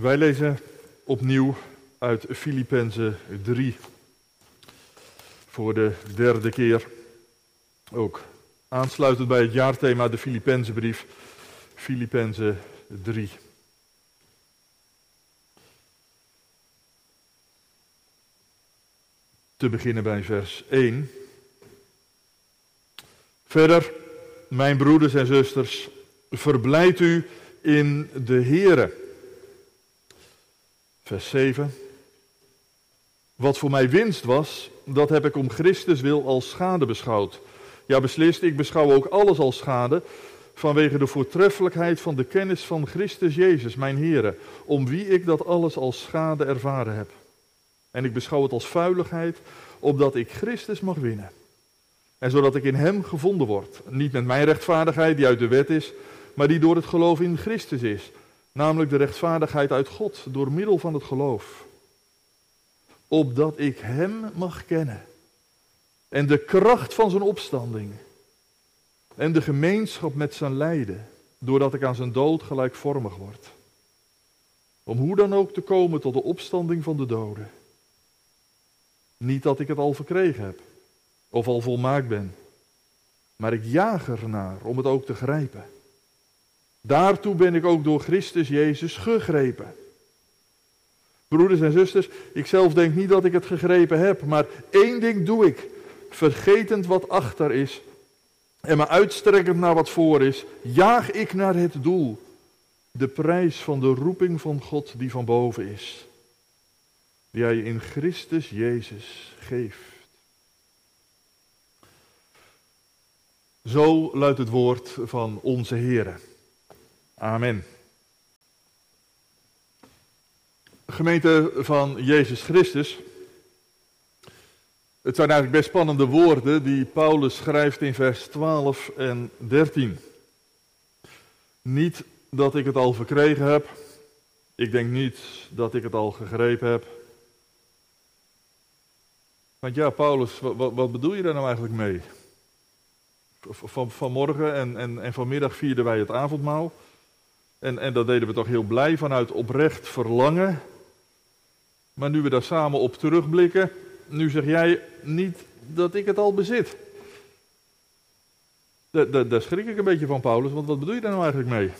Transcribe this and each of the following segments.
Wij lezen opnieuw uit Filippenzen 3. Voor de derde keer. Ook aansluitend bij het jaarthema de Filippenzenbrief. Filippenzen 3. Te beginnen bij vers 1. Verder, mijn broeders en zusters, verblijd u in de Here. Vers 7. Wat voor mij winst was, dat heb ik om Christus wil als schade beschouwd. Ja, beslist, ik beschouw ook alles als schade vanwege de voortreffelijkheid van de kennis van Christus Jezus, mijn Heere, om wie ik dat alles als schade ervaren heb. En ik beschouw het als vuiligheid, opdat ik Christus mag winnen. En zodat ik in Hem gevonden word. Niet met mijn rechtvaardigheid die uit de wet is, maar die door het geloof in Christus is. Namelijk de rechtvaardigheid uit God door middel van het geloof. Opdat ik Hem mag kennen. En de kracht van zijn opstanding. En de gemeenschap met zijn lijden. Doordat ik aan zijn dood gelijkvormig word. Om hoe dan ook te komen tot de opstanding van de doden. Niet dat ik het al verkregen heb. Of al volmaakt ben. Maar ik jaag ernaar om het ook te grijpen. Daartoe ben ik ook door Christus Jezus gegrepen. Broeders en zusters, ik zelf denk niet dat ik het gegrepen heb, maar één ding doe ik. Vergetend wat achter is en me uitstrekkend naar wat voor is, jaag ik naar het doel. De prijs van de roeping van God die van boven is. Die hij in Christus Jezus geeft. Zo luidt het woord van onze Heer. Amen. Gemeente van Jezus Christus. Het zijn eigenlijk best spannende woorden die Paulus schrijft in vers 12 en 13. Niet dat ik het al verkregen heb. Ik denk niet dat ik het al gegrepen heb. Want ja, Paulus, wat, bedoel je daar nou eigenlijk mee? Van, vanmorgen en, en, en vanmiddag vierden wij het avondmaal. En, en dat deden we toch heel blij vanuit oprecht verlangen. Maar nu we daar samen op terugblikken, nu zeg jij niet dat ik het al bezit. Daar, schrik ik een beetje van, Paulus, want wat bedoel je daar nou eigenlijk mee?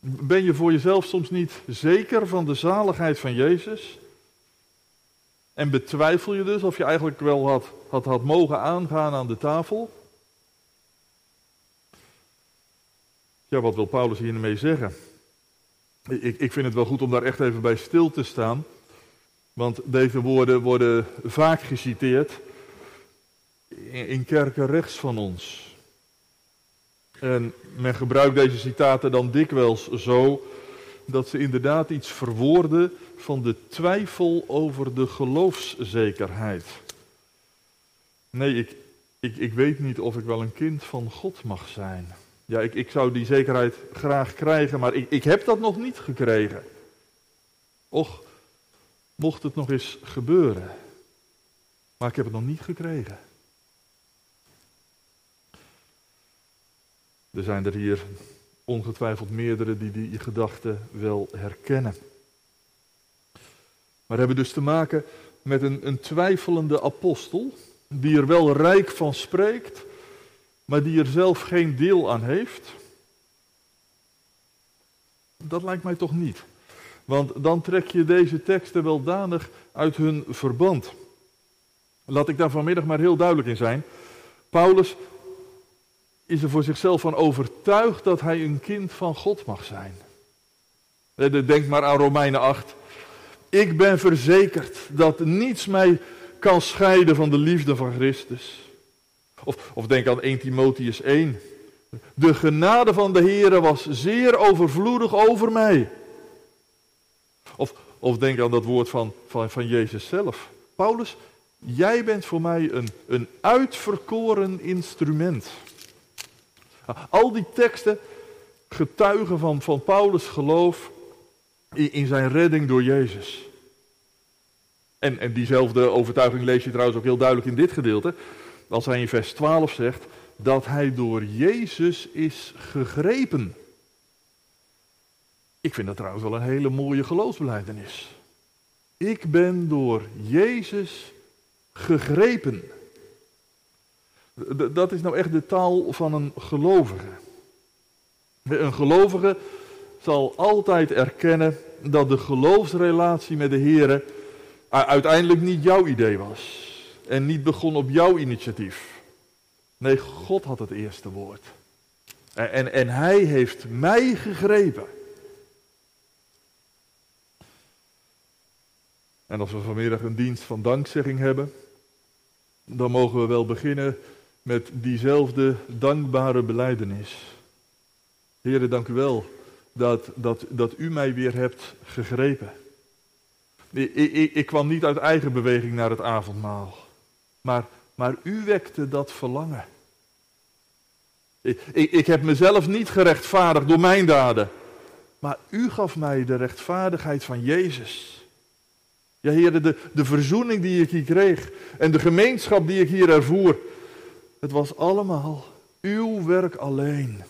Ben je voor jezelf soms niet zeker van de zaligheid van Jezus? En betwijfel je dus of je eigenlijk wel had, had, had mogen aangaan aan de tafel? Ja, wat wil Paulus hiermee zeggen? Ik, ik vind het wel goed om daar echt even bij stil te staan. Want deze woorden worden vaak geciteerd in, kerken rechts van ons. En men gebruikt deze citaten dan dikwijls zo dat ze inderdaad iets verwoorden van de twijfel over de geloofszekerheid. Nee, ik, ik, ik weet niet of ik wel een kind van God mag zijn. Ja, ik, ik zou die zekerheid graag krijgen, maar ik, ik heb dat nog niet gekregen. Och, mocht het nog eens gebeuren. Maar ik heb het nog niet gekregen. Er zijn er hier ongetwijfeld meerdere die die gedachte wel herkennen. Maar hebben dus te maken met een, een twijfelende apostel, die er wel rijk van spreekt, maar die er zelf geen deel aan heeft? Dat lijkt mij toch niet. Want dan trek je deze teksten wel danig uit hun verband. Laat ik daar vanmiddag maar heel duidelijk in zijn. Paulus is er voor zichzelf van overtuigd dat hij een kind van God mag zijn. Denk maar aan Romeinen 8. Ik ben verzekerd dat niets mij kan scheiden van de liefde van Christus. Of, of denk aan 1 Timotheus 1. De genade van de Heer was zeer overvloedig over mij. Of, of denk aan dat woord van, van, van Jezus zelf. Paulus, jij bent voor mij een, een uitverkoren instrument. Al die teksten getuigen van, van Paulus' geloof in, in zijn redding door Jezus. En, en diezelfde overtuiging lees je trouwens ook heel duidelijk in dit gedeelte als hij in vers 12 zegt dat hij door Jezus is gegrepen. Ik vind dat trouwens wel een hele mooie geloofsbeleidenis. Ik ben door Jezus gegrepen. Dat is nou echt de taal van een gelovige. Een gelovige zal altijd erkennen dat de geloofsrelatie met de Heer uiteindelijk niet jouw idee was. En niet begon op jouw initiatief. Nee, God had het eerste woord. En, en, hij heeft mij gegrepen. En als we vanmiddag een dienst van dankzegging hebben, dan mogen we wel beginnen met diezelfde dankbare beleidenis. Heren, dank u wel dat, dat, dat u mij weer hebt gegrepen. Ik, ik, ik kwam niet uit eigen beweging naar het avondmaal, maar, maar u wekte dat verlangen. Ik, ik, ik heb mezelf niet gerechtvaardigd door mijn daden, maar u gaf mij de rechtvaardigheid van Jezus. Ja, heren, de, de verzoening die ik hier kreeg en de gemeenschap die ik hier ervoer, het was allemaal uw werk alleen.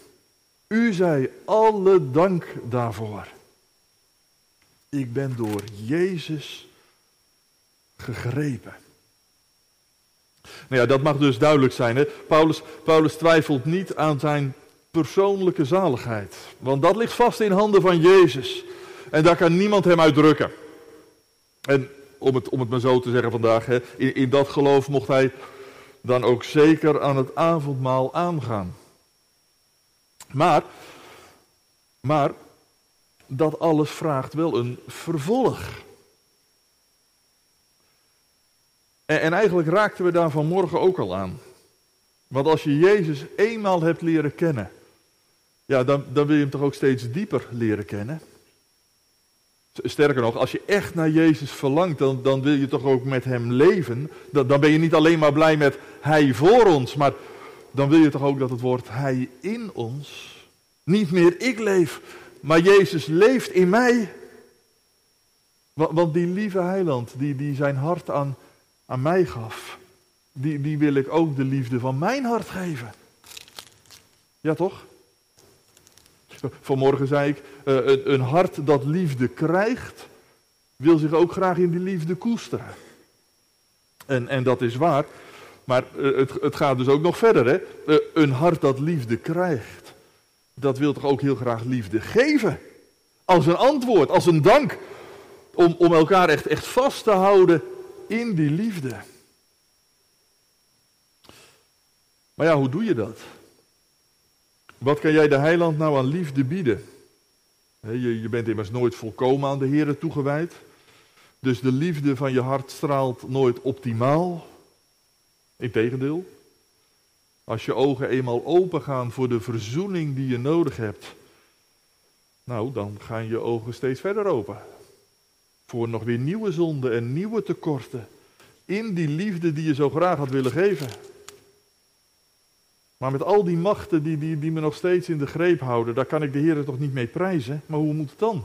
U zij alle dank daarvoor. Ik ben door Jezus gegrepen. Nou ja, dat mag dus duidelijk zijn. Hè? Paulus, Paulus twijfelt niet aan zijn persoonlijke zaligheid. Want dat ligt vast in handen van Jezus. En daar kan niemand hem uitdrukken. En om het, om het maar zo te zeggen vandaag, hè, in, in dat geloof mocht hij dan ook zeker aan het avondmaal aangaan. Maar, maar dat alles vraagt wel een vervolg. En, en eigenlijk raakten we daar vanmorgen ook al aan. Want als je Jezus eenmaal hebt leren kennen, ja, dan, dan wil je hem toch ook steeds dieper leren kennen. Sterker nog, als je echt naar Jezus verlangt, dan, dan wil je toch ook met Hem leven. Dan, dan ben je niet alleen maar blij met Hij voor ons, maar dan wil je toch ook dat het woord Hij in ons. Niet meer ik leef, maar Jezus leeft in mij. Want, want die lieve heiland, die, die zijn hart aan, aan mij gaf, die, die wil ik ook de liefde van mijn hart geven. Ja toch? Vanmorgen zei ik, uh, een, hart dat liefde krijgt, wil zich ook graag in die liefde koesteren. En, en dat is waar, maar uh, het, het, gaat dus ook nog verder. Hè? Uh, een hart dat liefde krijgt, dat wil toch ook heel graag liefde geven. Als een antwoord, als een dank, om, om elkaar echt, echt vast te houden in die liefde. Maar ja, hoe doe je dat? Wat kan jij de heiland nou aan liefde bieden? Je, bent immers nooit volkomen aan de Heer toegewijd. Dus de liefde van je hart straalt nooit optimaal. Integendeel. Als je ogen eenmaal open gaan voor de verzoening die je nodig hebt, nou, dan gaan je ogen steeds verder open. Voor nog weer nieuwe zonden en nieuwe tekorten. In die liefde die je zo graag had willen geven. Maar met al die machten die, die, die me nog steeds in de greep houden, daar kan ik de Heer toch niet mee prijzen. Maar hoe moet het dan?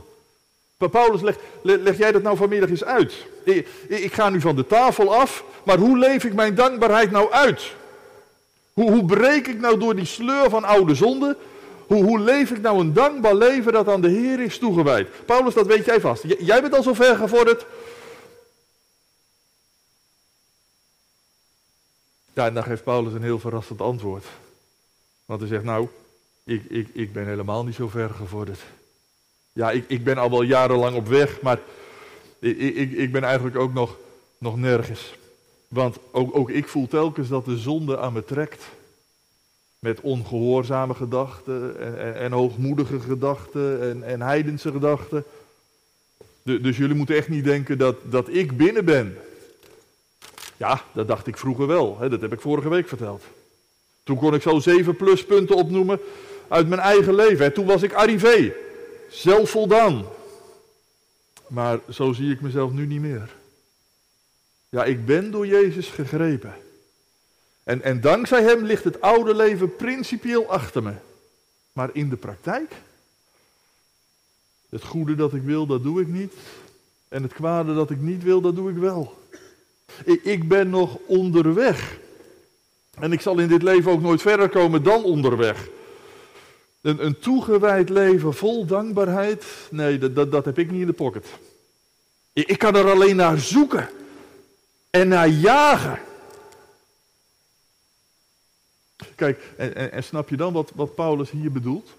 Paulus, leg, leg jij dat nou vanmiddag eens uit. Ik, ga nu van de tafel af, maar hoe leef ik mijn dankbaarheid nou uit? Hoe, hoe breek ik nou door die sleur van oude zonde? Hoe, hoe leef ik nou een dankbaar leven dat aan de Heer is toegewijd? Paulus, dat weet jij vast. jij bent al zo ver gevorderd. Ja, en dan geeft Paulus een heel verrassend antwoord. Want hij zegt, nou, ik, ik, ik ben helemaal niet zo ver gevorderd. Ja, ik, ik ben al wel jarenlang op weg, maar ik, ik, ik ben eigenlijk ook nog, nog nergens. Want ook, ook ik voel telkens dat de zonde aan me trekt. Met ongehoorzame gedachten en, en, hoogmoedige gedachten en, en heidense gedachten. dus jullie moeten echt niet denken dat, dat ik binnen ben. Ja, dat dacht ik vroeger wel. Hè, dat heb ik vorige week verteld. Toen kon ik zo zeven pluspunten opnoemen uit mijn eigen leven. En toen was ik arrivé, zelfvoldaan. Maar zo zie ik mezelf nu niet meer. Ja, ik ben door Jezus gegrepen. En, en dankzij Hem ligt het oude leven principieel achter me. Maar in de praktijk? Het goede dat ik wil, dat doe ik niet. En het kwade dat ik niet wil, dat doe ik wel. Ik, ik ben nog onderweg. En ik zal in dit leven ook nooit verder komen dan onderweg. Een, een toegewijd leven vol dankbaarheid, nee, dat, dat, dat heb ik niet in de pocket. Ik, ik kan er alleen naar zoeken en naar jagen. Kijk, en, en, snap je dan wat, wat Paulus hier bedoelt?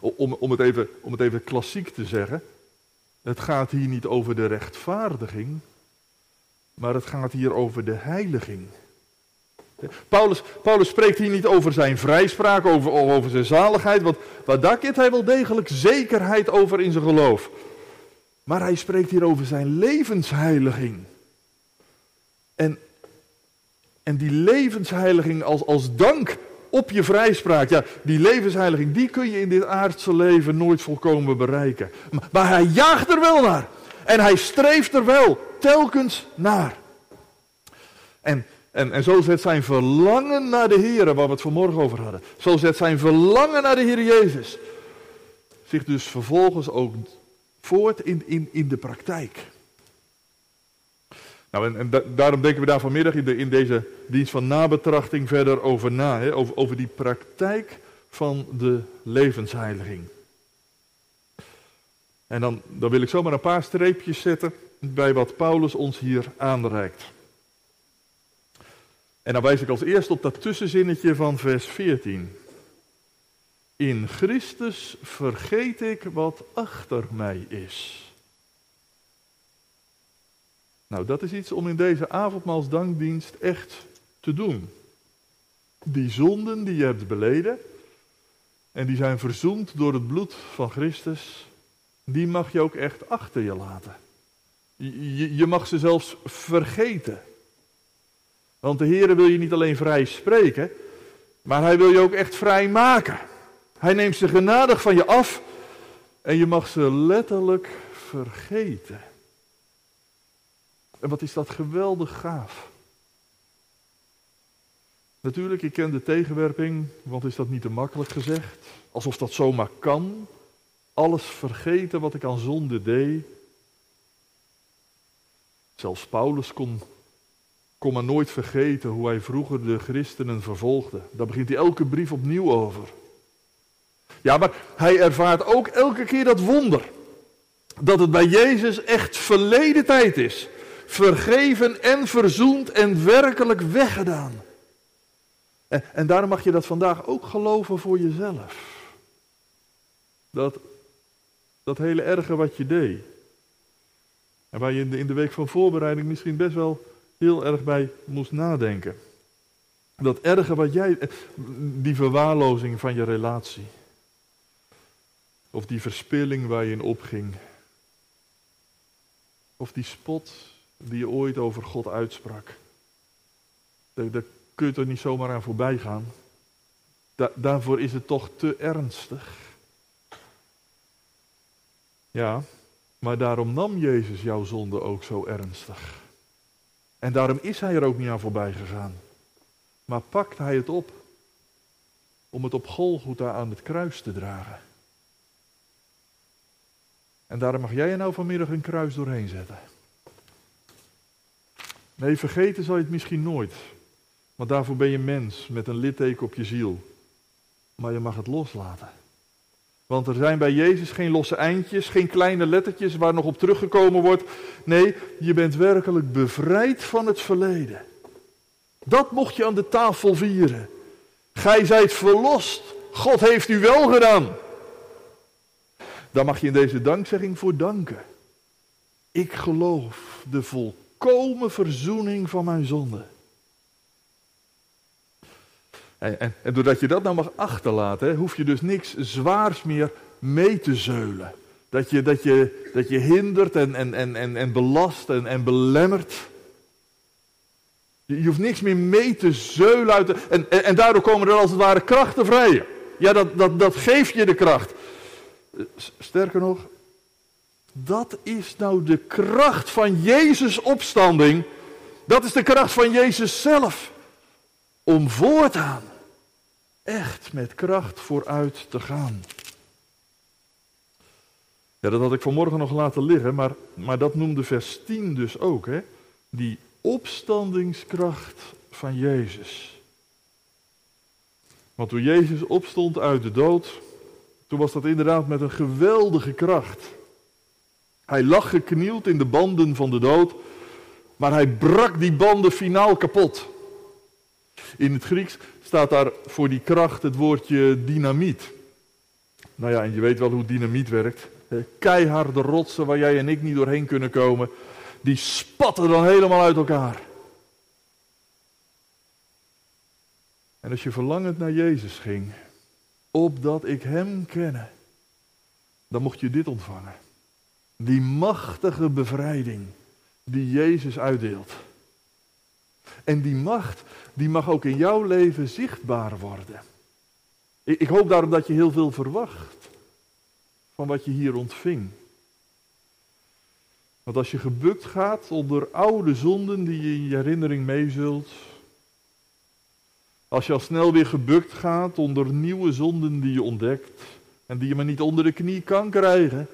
Om, om, het even, om het even klassiek te zeggen. Het gaat hier niet over de rechtvaardiging, maar het gaat hier over de heiliging. Paulus, Paulus spreekt hier niet over zijn vrijspraak, over, over zijn zaligheid, want, want daar kent hij wel degelijk zekerheid over in zijn geloof. Maar hij spreekt hier over zijn levensheiliging. En, en die levensheiliging als, als dank op je vrijspraak, ja, die levensheiliging, die kun je in dit aardse leven nooit volkomen bereiken. Maar, hij jaagt er wel naar. En hij streeft er wel telkens naar. En en, en zo zet zijn verlangen naar de Heer, waar we het vanmorgen over hadden. Zo zet zijn verlangen naar de Heer Jezus zich dus vervolgens ook voort in, in, in de praktijk. Nou, en, daarom denken we daar vanmiddag in, in, deze dienst van nabetrachting verder over na. Hè, over, over die praktijk van de levensheiliging. En dan, dan wil ik zomaar een paar streepjes zetten bij wat Paulus ons hier aanreikt. En dan wijs ik als eerst op dat tussenzinnetje van vers 14. In Christus vergeet ik wat achter mij is. Nou, dat is iets om in deze avondmaalsdankdienst echt te doen. Die zonden die je hebt beleden en die zijn verzoend door het bloed van Christus, die mag je ook echt achter je laten. Je, je mag ze zelfs vergeten. Want de Heer wil je niet alleen vrij spreken, maar hij wil je ook echt vrij maken. Hij neemt ze genadig van je af en je mag ze letterlijk vergeten. En wat is dat geweldig gaaf. Natuurlijk, ik ken de tegenwerping, want is dat niet te makkelijk gezegd? Alsof dat zomaar kan. Alles vergeten wat ik aan zonde deed. Zelfs Paulus kon kon maar nooit vergeten hoe hij vroeger de christenen vervolgde. Daar begint hij elke brief opnieuw over. Ja, maar hij ervaart ook elke keer dat wonder. Dat het bij Jezus echt verleden tijd is. Vergeven en verzoend en werkelijk weggedaan. En, en daarom mag je dat vandaag ook geloven voor jezelf. Dat, dat hele erge wat je deed. En waar je in de, in de week van voorbereiding misschien best wel heel erg bij moest nadenken. Dat erge wat jij, die verwaarlozing van je relatie. Of die verspilling waar je in opging. Of die spot die je ooit over God uitsprak. Daar, kun je toch niet zomaar aan voorbij gaan. daarvoor is het toch te ernstig. Ja, maar daarom nam Jezus jouw zonde ook zo ernstig. En daarom is hij er ook niet aan voorbij gegaan. Maar pakt hij het op om het op Golgotha aan het kruis te dragen. En daarom mag jij er nou vanmiddag een kruis doorheen zetten. Nee, vergeten zal je het misschien nooit. Want daarvoor ben je mens met een litteken op je ziel. Maar je mag het loslaten. Want er zijn bij Jezus geen losse eindjes, geen kleine lettertjes waar nog op teruggekomen wordt. Nee, je bent werkelijk bevrijd van het verleden. Dat mocht je aan de tafel vieren. Gij zijt verlost. God heeft u wel gedaan. Daar mag je in deze dankzegging voor danken. Ik geloof de volkomen verzoening van mijn zonde. En, en, en, doordat je dat nou mag achterlaten, hoef je dus niks zwaars meer mee te zeulen. Dat je, dat je, dat je hindert en, en, en, en, en belast en, en belemmert. Je, hoeft niks meer mee te zeulen. Uit en, en, daardoor komen er als het ware krachten vrij. Ja, dat, dat, dat geeft je de kracht. Sterker nog, dat is nou de kracht van Jezus' opstanding. Dat is de kracht van Jezus zelf. Om voortaan echt met kracht vooruit te gaan. Ja, dat had ik vanmorgen nog laten liggen, maar, maar dat noemde vers 10 dus ook. Hè? Die opstandingskracht van Jezus. Want toen Jezus opstond uit de dood, toen was dat inderdaad met een geweldige kracht. Hij lag geknield in de banden van de dood, maar hij brak die banden finaal kapot. In het Grieks staat daar voor die kracht het woordje dynamiet. Nou ja, en je weet wel hoe dynamiet werkt. Keiharde rotsen waar jij en ik niet doorheen kunnen komen, die spatten dan helemaal uit elkaar. En als je verlangend naar Jezus ging, opdat ik Hem kenne, dan mocht je dit ontvangen. Die machtige bevrijding die Jezus uitdeelt. En die macht, die mag ook in jouw leven zichtbaar worden. Ik, hoop daarom dat je heel veel verwacht van wat je hier ontving. Want als je gebukt gaat onder oude zonden die je in je herinnering meezult, als je al snel weer gebukt gaat onder nieuwe zonden die je ontdekt en die je maar niet onder de knie kan krijgen,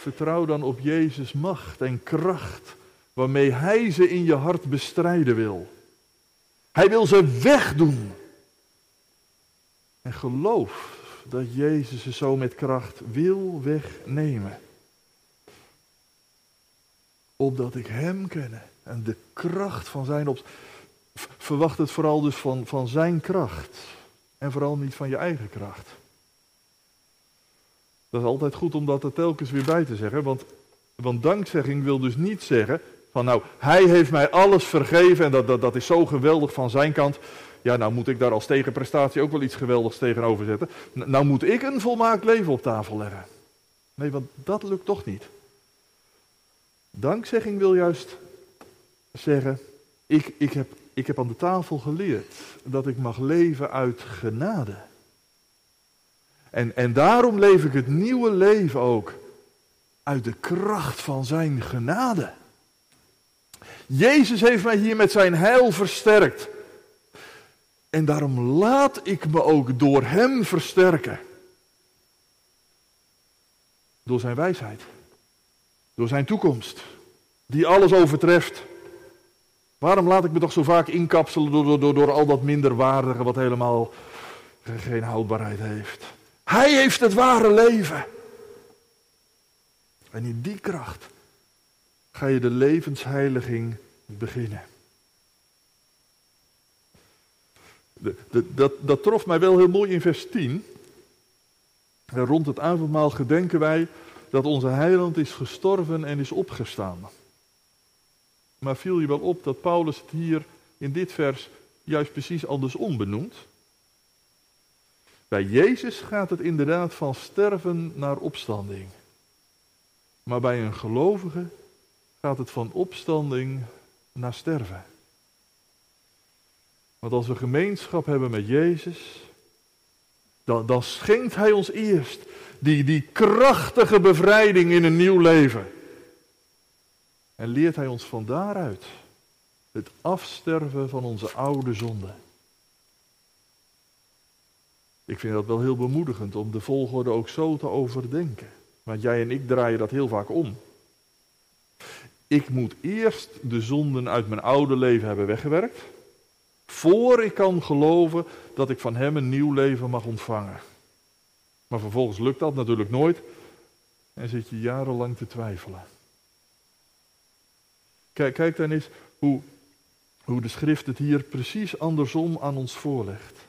vertrouw dan op Jezus' macht en kracht waarmee Hij ze in je hart bestrijden wil. Hij wil ze wegdoen. En geloof dat Jezus ze zo met kracht wil wegnemen. Opdat ik Hem kenne en de kracht van Zijn op. Verwacht het vooral dus van, van Zijn kracht en vooral niet van je eigen kracht. Dat is altijd goed om dat er telkens weer bij te zeggen, want, want dankzegging wil dus niet zeggen van nou, hij heeft mij alles vergeven en dat, dat, dat is zo geweldig van zijn kant. Ja, nou moet ik daar als tegenprestatie ook wel iets geweldigs tegenover zetten. Nou moet ik een volmaakt leven op tafel leggen. Nee, want dat lukt toch niet. Dankzegging wil juist zeggen, ik, ik, heb, ik heb aan de tafel geleerd dat ik mag leven uit genade. En, en daarom leef ik het nieuwe leven ook uit de kracht van zijn genade. Jezus heeft mij hier met zijn heil versterkt. En daarom laat ik me ook door Hem versterken. Door Zijn wijsheid. Door Zijn toekomst. Die alles overtreft. Waarom laat ik me toch zo vaak inkapselen door, door, door, door al dat minderwaardige wat helemaal geen houdbaarheid heeft? Hij heeft het ware leven. En in die kracht ga je de levensheiliging beginnen. dat, dat trof mij wel heel mooi in vers 10. rond het avondmaal gedenken wij dat onze heiland is gestorven en is opgestaan. Maar viel je wel op dat Paulus het hier in dit vers juist precies andersom benoemt? Bij Jezus gaat het inderdaad van sterven naar opstanding. Maar bij een gelovige gaat het van opstanding naar sterven. Want als we gemeenschap hebben met Jezus, dan, dan schenkt Hij ons eerst die, die krachtige bevrijding in een nieuw leven. En leert Hij ons van daaruit het afsterven van onze oude zonden. Ik vind dat wel heel bemoedigend om de volgorde ook zo te overdenken. Want jij en ik draaien dat heel vaak om. Ik moet eerst de zonden uit mijn oude leven hebben weggewerkt. Voor ik kan geloven dat ik van Hem een nieuw leven mag ontvangen. Maar vervolgens lukt dat natuurlijk nooit. En zit je jarenlang te twijfelen. Kijk, kijk dan eens hoe, hoe de schrift het hier precies andersom aan ons voorlegt.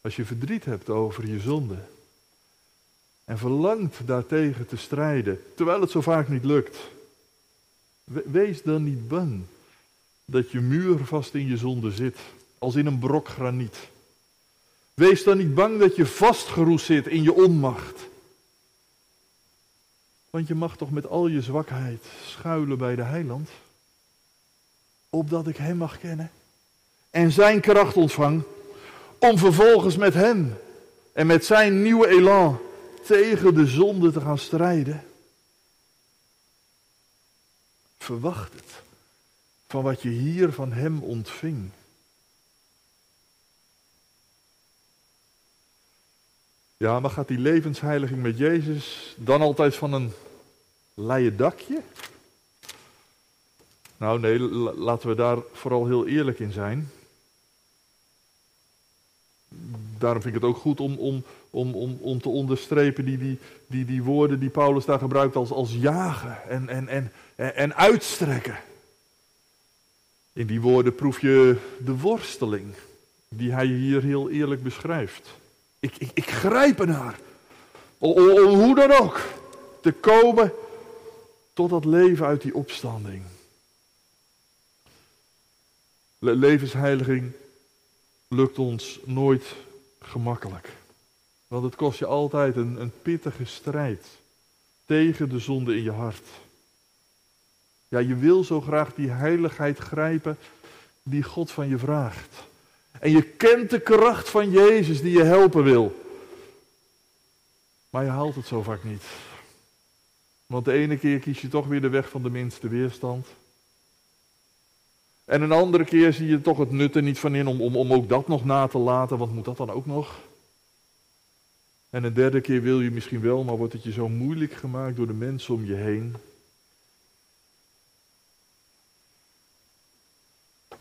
Als je verdriet hebt over je zonde. En verlangt daartegen te strijden, terwijl het zo vaak niet lukt. Wees dan niet bang dat je muurvast in je zonde zit, als in een brok graniet. Wees dan niet bang dat je vastgeroest zit in je onmacht. Want je mag toch met al je zwakheid schuilen bij de heiland, opdat ik hem mag kennen en zijn kracht ontvang, om vervolgens met hem en met zijn nieuwe elan tegen de zonde te gaan strijden. Verwacht het van wat je hier van Hem ontving. Ja, maar gaat die levensheiliging met Jezus dan altijd van een leien dakje? Nou nee, laten we daar vooral heel eerlijk in zijn. Daarom vind ik het ook goed om, om, om, om, om te onderstrepen die, die, die, die woorden die Paulus daar gebruikt als, als jagen en, en, en, en uitstrekken. In die woorden proef je de worsteling die hij hier heel eerlijk beschrijft. Ik, ik, ik grijp ernaar. Hoe dan ook te komen tot dat leven uit die opstanding. Levensheiliging lukt ons nooit gemakkelijk. Want het kost je altijd een, een pittige strijd tegen de zonde in je hart. Ja, je wil zo graag die heiligheid grijpen die God van je vraagt. En je kent de kracht van Jezus die je helpen wil. Maar je haalt het zo vaak niet. Want de ene keer kies je toch weer de weg van de minste weerstand. En een andere keer zie je toch het nut er niet van in om, om, om ook dat nog na te laten, want moet dat dan ook nog? En een derde keer wil je misschien wel, maar wordt het je zo moeilijk gemaakt door de mensen om je heen.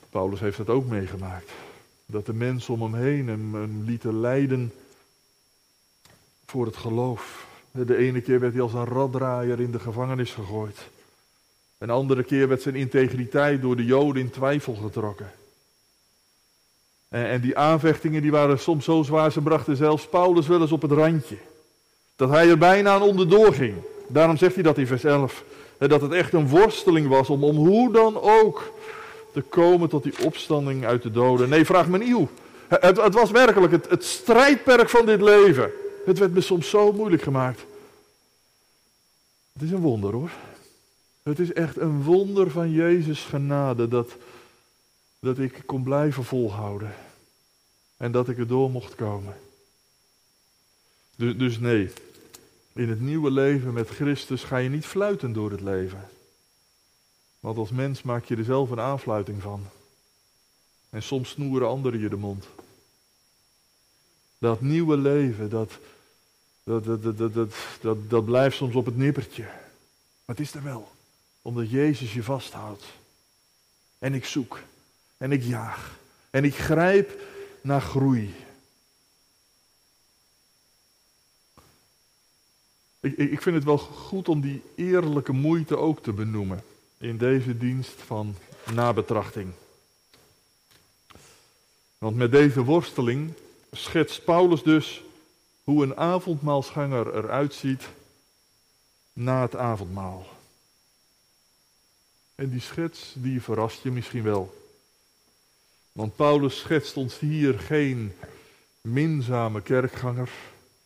Paulus heeft dat ook meegemaakt. Dat de mensen om hem heen hem, hem lieten lijden voor het geloof. De ene keer werd hij als een raddraaier in de gevangenis gegooid. Een andere keer werd zijn integriteit door de Joden in twijfel getrokken. En, en die aanvechtingen die waren soms zo zwaar, ze brachten zelfs Paulus wel eens op het randje. Dat hij er bijna aan onderdoor ging. Daarom zegt hij dat in vers 11. Dat het echt een worsteling was om, om hoe dan ook te komen tot die opstanding uit de doden. Nee, vraag me niet hoe. Het, het was werkelijk het, het strijdperk van dit leven. Het werd me soms zo moeilijk gemaakt. Het is een wonder hoor. Het is echt een wonder van Jezus genade dat, dat ik kon blijven volhouden. En dat ik erdoor mocht komen. Dus, dus nee, in het nieuwe leven met Christus ga je niet fluiten door het leven. Want als mens maak je er zelf een aanfluiting van. En soms snoeren anderen je de mond. Dat nieuwe leven, dat, dat, dat, dat, dat, dat, dat blijft soms op het nippertje. Maar het is er wel omdat Jezus je vasthoudt. En ik zoek. En ik jaag. En ik grijp naar groei. Ik, ik vind het wel goed om die eerlijke moeite ook te benoemen in deze dienst van nabetrachting. Want met deze worsteling schetst Paulus dus hoe een avondmaalsganger eruit ziet na het avondmaal. En die schets, die verrast je misschien wel. Want Paulus schetst ons hier geen minzame kerkganger,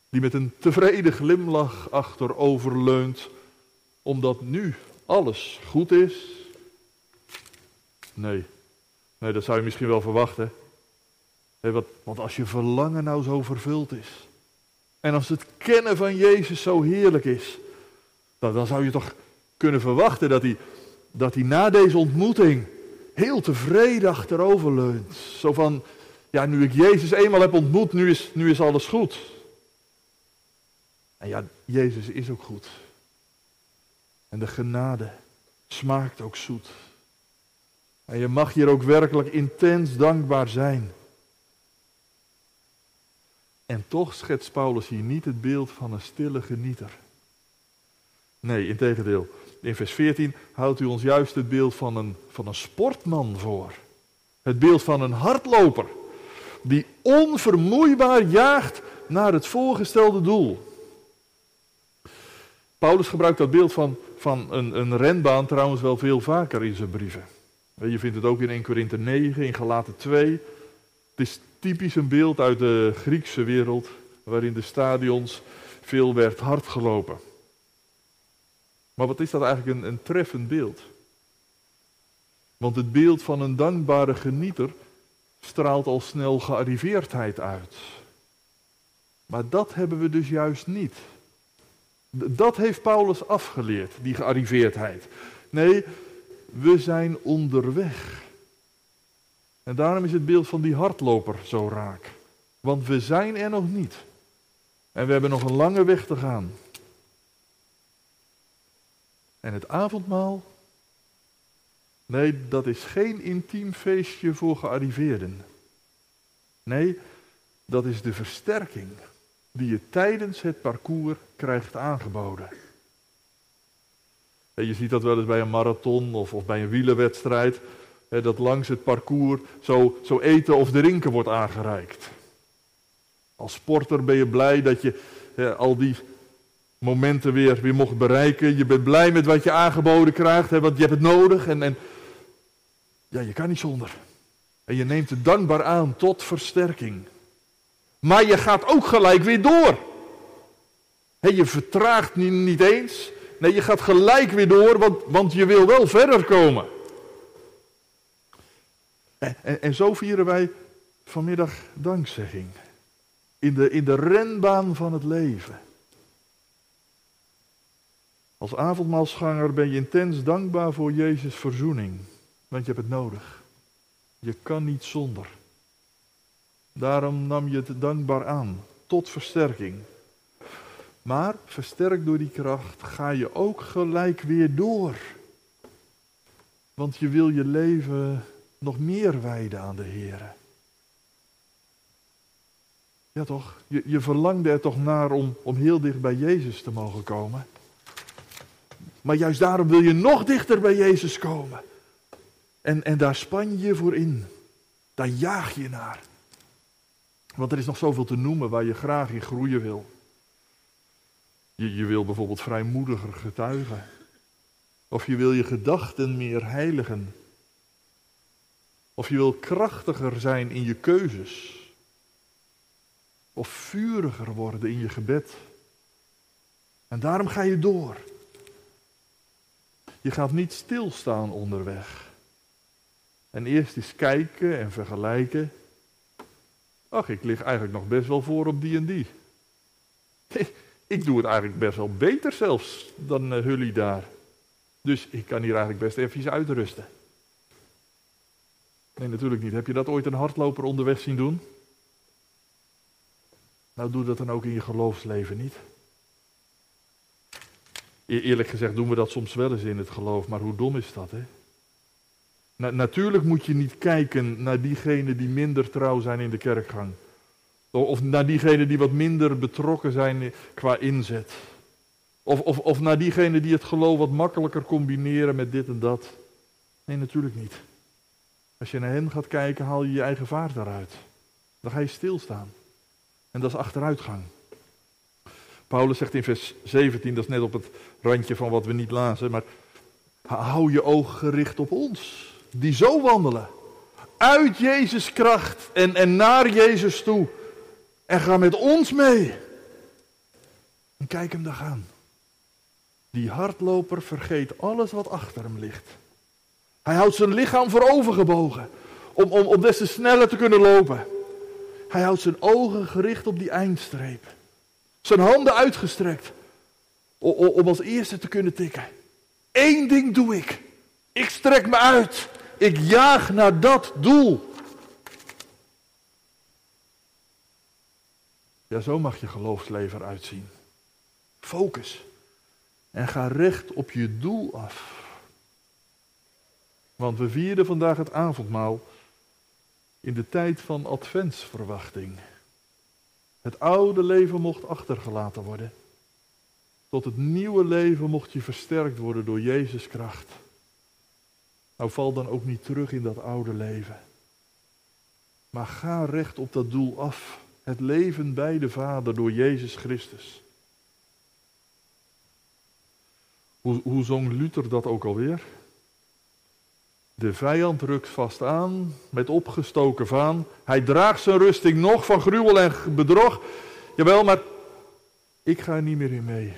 die met een tevreden glimlach achterover leunt, omdat nu alles goed is. Nee, nee dat zou je misschien wel verwachten. want als je verlangen nou zo vervuld is, en als het kennen van Jezus zo heerlijk is, dan, dan zou je toch kunnen verwachten dat hij dat hij na deze ontmoeting heel tevreden achterover leunt. Zo van, ja, nu ik Jezus eenmaal heb ontmoet, nu is, nu is alles goed. En ja, Jezus is ook goed. En de genade smaakt ook zoet. En je mag hier ook werkelijk intens dankbaar zijn. En toch schetst Paulus hier niet het beeld van een stille genieter. Nee, integendeel. In vers 14 houdt u ons juist het beeld van een, van een sportman voor. Het beeld van een hardloper. Die onvermoeibaar jaagt naar het voorgestelde doel. Paulus gebruikt dat beeld van, van een, een renbaan trouwens wel veel vaker in zijn brieven. Je vindt het ook in 1 Korinthe 9, in Galaten 2. Het is typisch een beeld uit de Griekse wereld, waarin de stadions veel werd hard gelopen. Maar wat is dat eigenlijk een, een treffend beeld? Want het beeld van een dankbare genieter straalt al snel gearriveerdheid uit. Maar dat hebben we dus juist niet. Dat heeft Paulus afgeleerd, die gearriveerdheid. Nee, we zijn onderweg. En daarom is het beeld van die hardloper zo raak. Want we zijn er nog niet. En we hebben nog een lange weg te gaan. En het avondmaal? Nee, dat is geen intiem feestje voor gearriveerden. Nee, dat is de versterking die je tijdens het parcours krijgt aangeboden. En je ziet dat wel eens bij een marathon of, of bij een wielerwedstrijd, hè, dat langs het parcours zo, zo eten of drinken wordt aangereikt. Als sporter ben je blij dat je al die momenten weer, weer mocht bereiken. Je bent blij met wat je aangeboden krijgt, hè, want je hebt het nodig. En, en ja, je kan niet zonder. En je neemt het dankbaar aan tot versterking. Maar je gaat ook gelijk weer door. je vertraagt niet, niet eens. Nee, je gaat gelijk weer door, want, want je wil wel verder komen. En, en, en zo vieren wij vanmiddag dankzegging. In de, in de renbaan van het leven. Als avondmaalsganger ben je intens dankbaar voor Jezus' verzoening. Want je hebt het nodig. Je kan niet zonder. Daarom nam je het dankbaar aan, tot versterking. Maar versterkt door die kracht ga je ook gelijk weer door. Want je wil je leven nog meer wijden aan de Heer. Ja toch? Je, je verlangde er toch naar om, om heel dicht bij Jezus te mogen komen. Maar juist daarom wil je nog dichter bij Jezus komen. En, en daar span je voor in. Daar jaag je naar. Want er is nog zoveel te noemen waar je graag in groeien wil. Je, je wil bijvoorbeeld vrijmoediger getuigen. Of je wil je gedachten meer heiligen. Of je wil krachtiger zijn in je keuzes. Of vuriger worden in je gebed. En daarom ga je door. Je gaat niet stilstaan onderweg. En eerst eens kijken en vergelijken. Ach, ik lig eigenlijk nog best wel voor op die en die. Ik doe het eigenlijk best wel beter zelfs dan uh, Hully daar. Dus ik kan hier eigenlijk best even uitrusten. Nee, natuurlijk niet. Heb je dat ooit een hardloper onderweg zien doen? Nou, doe dat dan ook in je geloofsleven niet. E eerlijk gezegd doen we dat soms wel eens in het geloof, maar hoe dom is dat, hè? natuurlijk moet je niet kijken naar diegenen die minder trouw zijn in de kerkgang. Of naar diegenen die wat minder betrokken zijn qua inzet. Of, of, of naar diegenen die het geloof wat makkelijker combineren met dit en dat. Nee, natuurlijk niet. Als je naar hen gaat kijken, haal je je eigen vaart eruit. Dan ga je stilstaan. En dat is achteruitgang. Paulus zegt in vers 17, dat is net op het randje van wat we niet lazen, maar hou je oog gericht op ons die zo wandelen. Uit Jezus' kracht en, en naar Jezus toe. En ga met ons mee. En kijk hem daar gaan. Die hardloper vergeet alles wat achter hem ligt. Hij houdt zijn lichaam voorovergebogen. Om, om, om des te sneller te kunnen lopen. Hij houdt zijn ogen gericht op die eindstreep. Zijn handen uitgestrekt. Om, als eerste te kunnen tikken. Eén ding doe ik. Ik strek me uit. Ik jaag naar dat doel. Ja, zo mag je geloofsleven eruit zien. Focus. En ga recht op je doel af. Want we vieren vandaag het avondmaal in de tijd van adventsverwachting. Het oude leven mocht achtergelaten worden. Tot het nieuwe leven mocht je versterkt worden door Jezus' kracht. Nou, val dan ook niet terug in dat oude leven. Maar ga recht op dat doel af. Het leven bij de Vader door Jezus Christus. Hoe, hoe zong Luther dat ook alweer? De vijand rukt vast aan met opgestoken vaan. Hij draagt zijn rusting nog van gruwel en bedrog. Jawel, maar ik ga er niet meer in mee.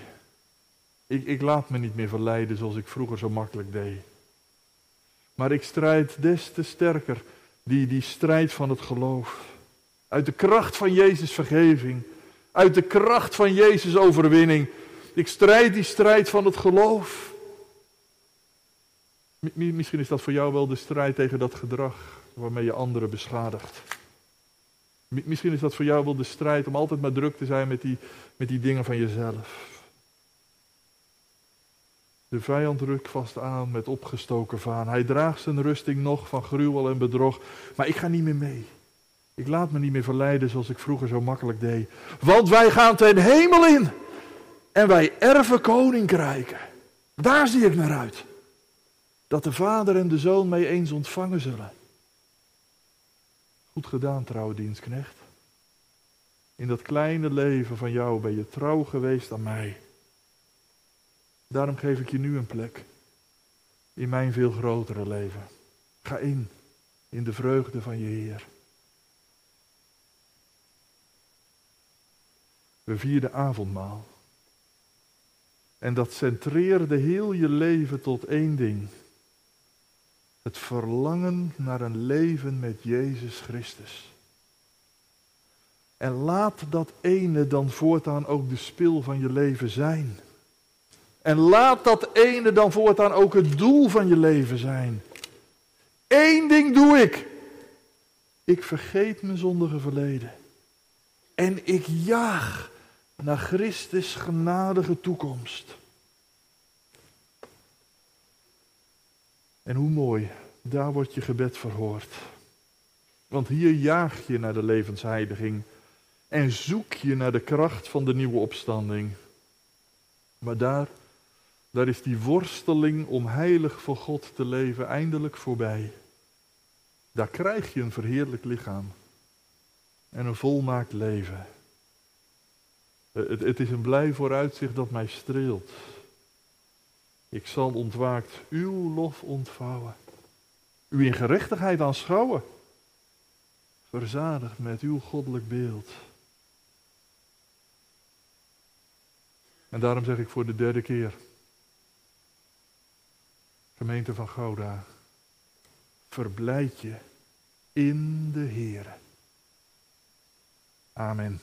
Ik, ik laat me niet meer verleiden zoals ik vroeger zo makkelijk deed. Maar ik strijd des te sterker die, die strijd van het geloof. Uit de kracht van Jezus vergeving. Uit de kracht van Jezus overwinning. Ik strijd die strijd van het geloof. Misschien is dat voor jou wel de strijd tegen dat gedrag waarmee je anderen beschadigt. Misschien is dat voor jou wel de strijd om altijd maar druk te zijn met die, met die dingen van jezelf. De vijand rukt vast aan met opgestoken vaan. Hij draagt zijn rusting nog van gruwel en bedrog. Maar ik ga niet meer mee. Ik laat me niet meer verleiden zoals ik vroeger zo makkelijk deed. Want wij gaan ten hemel in. En wij erven koninkrijken. Daar zie ik naar uit. Dat de vader en de zoon mij eens ontvangen zullen. Goed gedaan, trouwe dienstknecht. In dat kleine leven van jou ben je trouw geweest aan mij. Daarom geef ik je nu een plek. In mijn veel grotere leven. Ga in. In de vreugde van je Heer. We vierden avondmaal. En dat centreerde heel je leven tot één ding. Het verlangen naar een leven met Jezus Christus. En laat dat ene dan voortaan ook de spil van je leven zijn. En laat dat ene dan voortaan ook het doel van je leven zijn. Eén ding doe ik. Ik vergeet mijn zondige verleden. En ik jaag naar Christus genadige toekomst. En hoe mooi, daar wordt je gebed verhoord. Want hier jaag je naar de levensheiliging en zoek je naar de kracht van de nieuwe opstanding. Maar daar, daar is die worsteling om heilig voor God te leven eindelijk voorbij. Daar krijg je een verheerlijk lichaam en een volmaakt leven. Het, het is een blij vooruitzicht dat mij streelt. Ik zal ontwaakt uw lof ontvouwen. U in gerechtigheid aanschouwen. Verzadigd met uw goddelijk beeld. En daarom zeg ik voor de derde keer. Gemeente van Gouda. Verblijd je in de Heer. Amen.